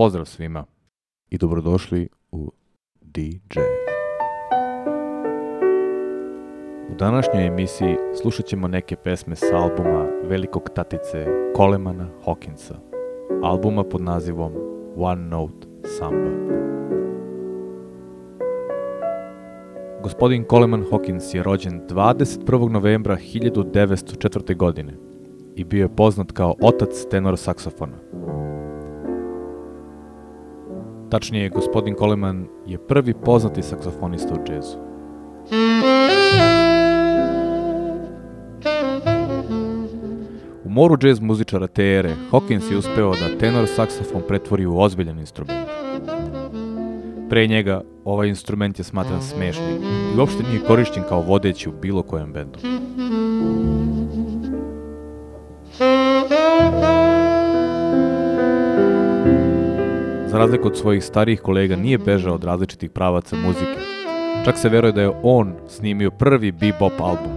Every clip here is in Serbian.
Pozdrav svima i dobrodošli u DJ. U današnjoj emisiji slušat ćemo neke pesme s albuma velikog tatice Colemana Hawkinsa, albuma pod nazivom One Note Samba. Gospodin Coleman Hawkins je rođen 21. novembra 1904. godine i bio je poznat kao otac tenor saksofona. Tačnije, gospodin Coleman je prvi poznati saksofonista u džezu. U moru džez muzičara te ere, Hawkins je uspeo da tenor saksofon pretvori u ozbiljan instrument. Pre njega, ovaj instrument je smatran smešnim i uopšte nije korišćen kao vodeći u bilo kojem bendu. Razliku od svojih starijih kolega nije bežao od različitih pravaca muzike. Čak se veruje da je on snimio prvi bebop album,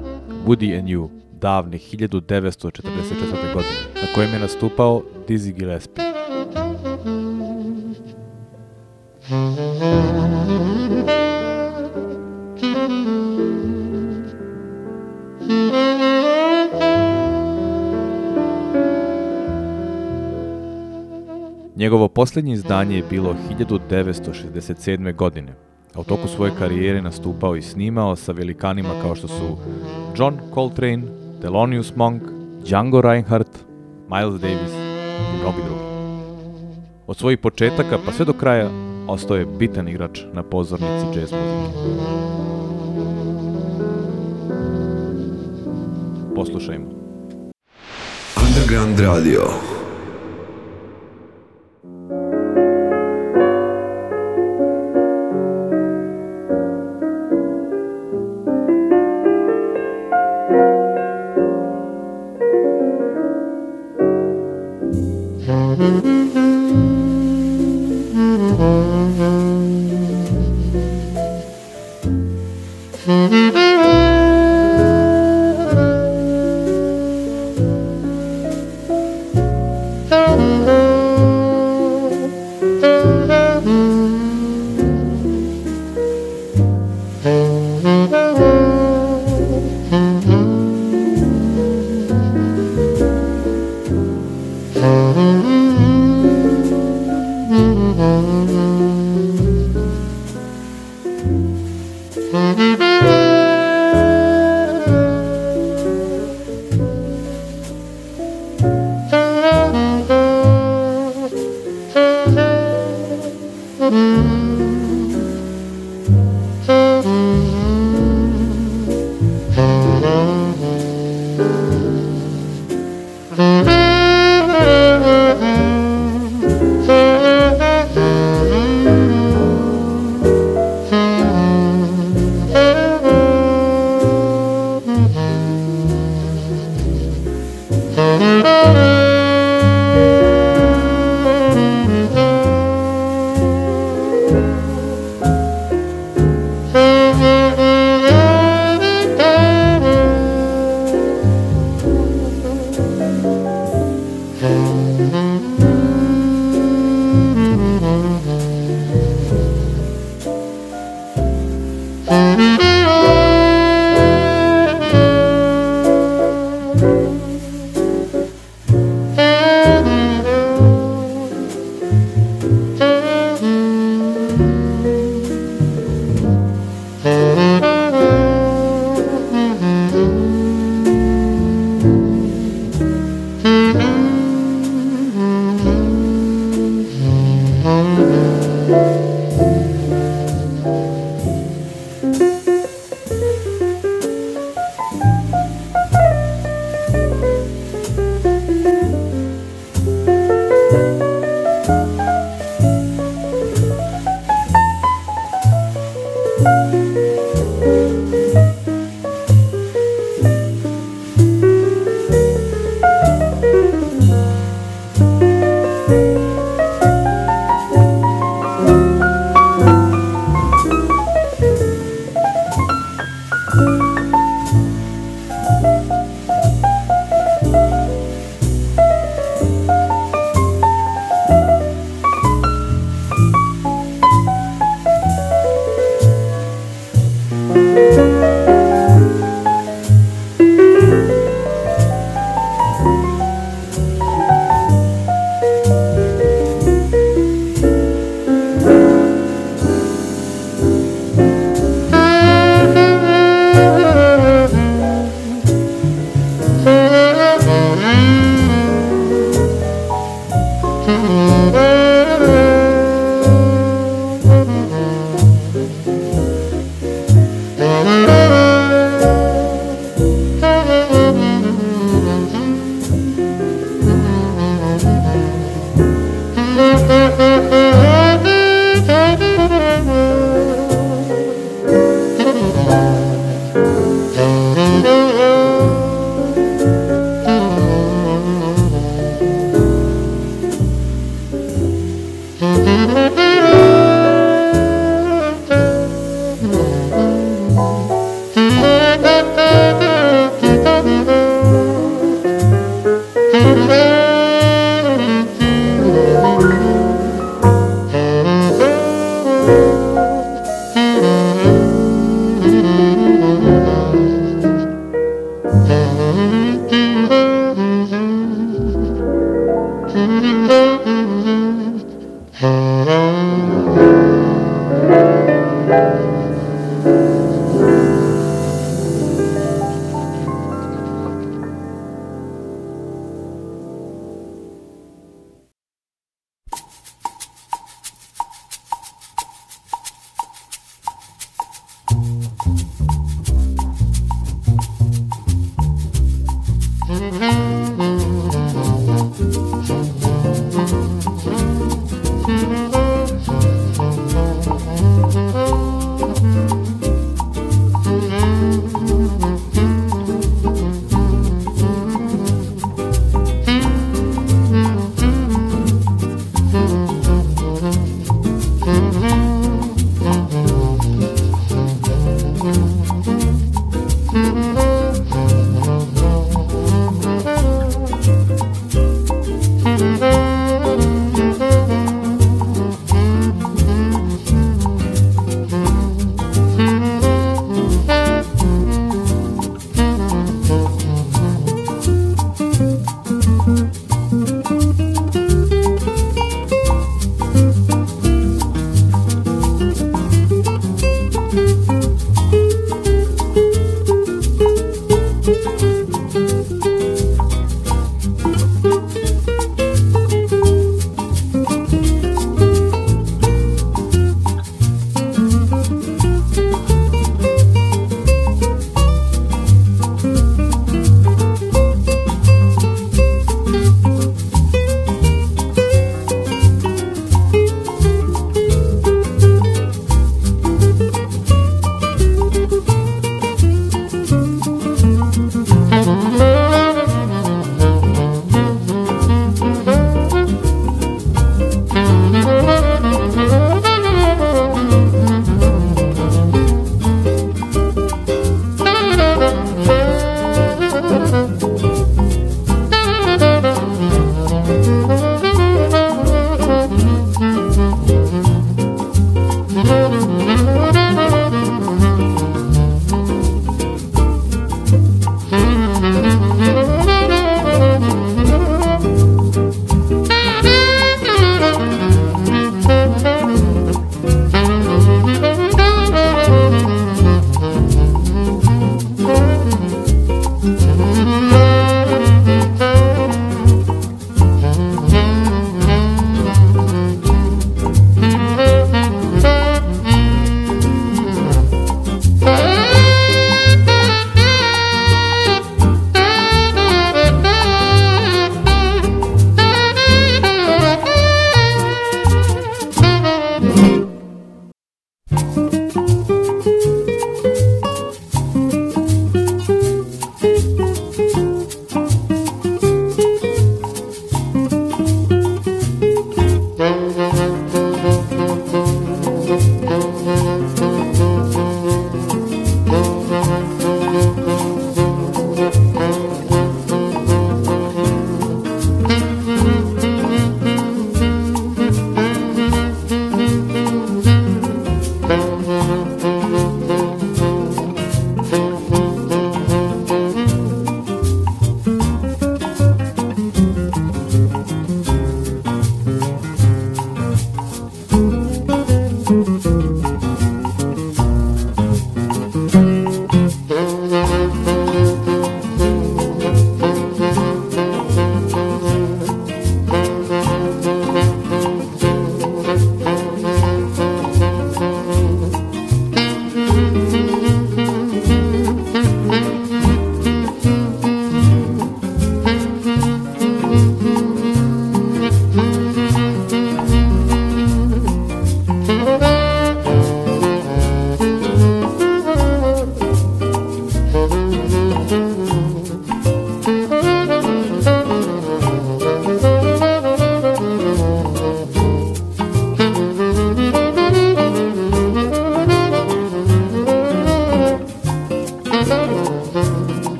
Woody and You, davne 1944. godine, na kojem je nastupao Dizzy Gillespie. Njegovo posljednje izdanje je bilo 1967. godine, a u toku svoje karijere nastupao i snimao sa velikanima kao što su John Coltrane, Thelonious Monk, Django Reinhardt, Miles Davis i mnogi drugi. Od svojih početaka pa sve do kraja ostao je bitan igrač na pozornici jazz muzike. Poslušajmo. Underground Radio.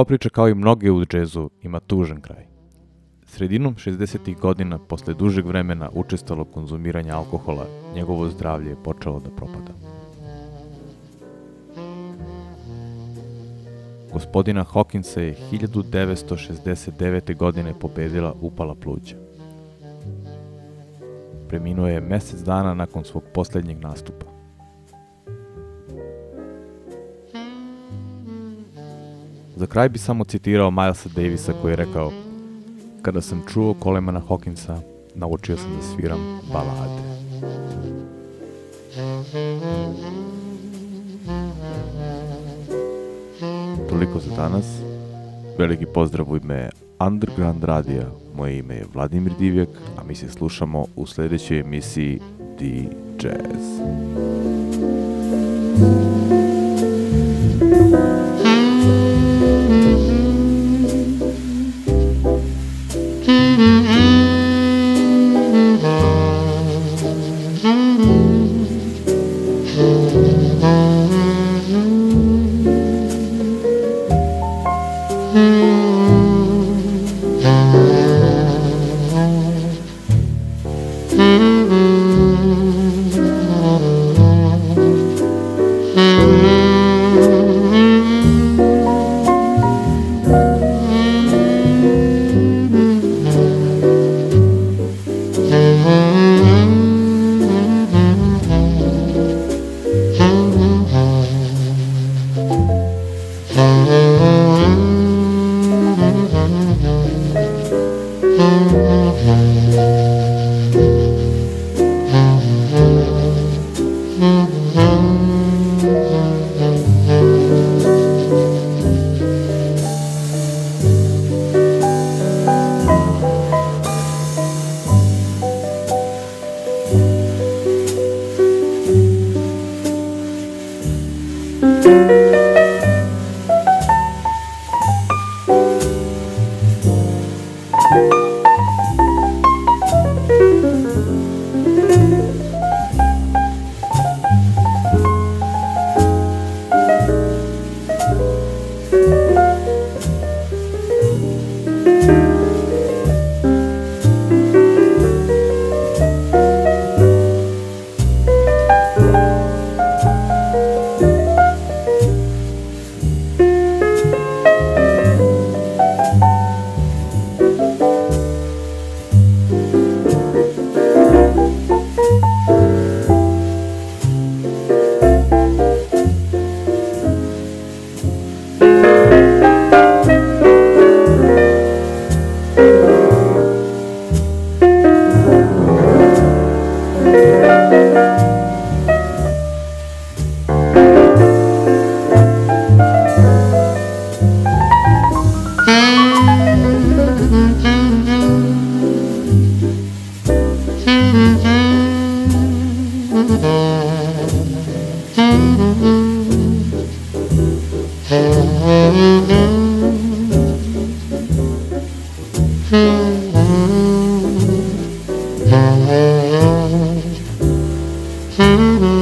Ova priča kao i mnoge u džezu ima tužan kraj. Sredinom 60. godina, posle dužeg vremena učestalo konzumiranja alkohola, njegovo zdravlje je počelo da propada. Gospodina Hawkinsa je 1969. godine pobedila upala pluća. Preminuo je mesec dana nakon svog poslednjeg nastupa. Za kraj bi samo citirao Milesa Davisa koji je rekao Kada sam čuo Colemana Hawkinsa, naučio sam da sviram balade. Toliko za danas. Veliki pozdrav u ime Underground radija. Moje ime je Vladimir Divjak, a mi se slušamo u sljedećoj emisiji D-Jazz. Mm-hmm. mm-hmm.